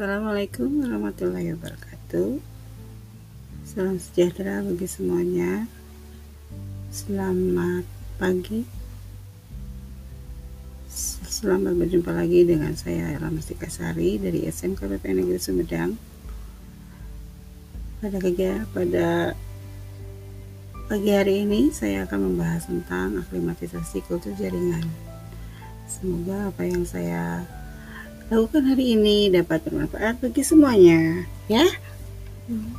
Assalamualaikum warahmatullahi wabarakatuh. Salam sejahtera bagi semuanya. Selamat pagi. Selamat berjumpa lagi dengan saya Ella Mustika Sari dari SMK PPN Negeri Sumedang. Pada kerja pada pagi hari ini saya akan membahas tentang aklimatisasi kultur jaringan. Semoga apa yang saya lakukan hari ini dapat bermanfaat bagi semuanya ya. Hmm.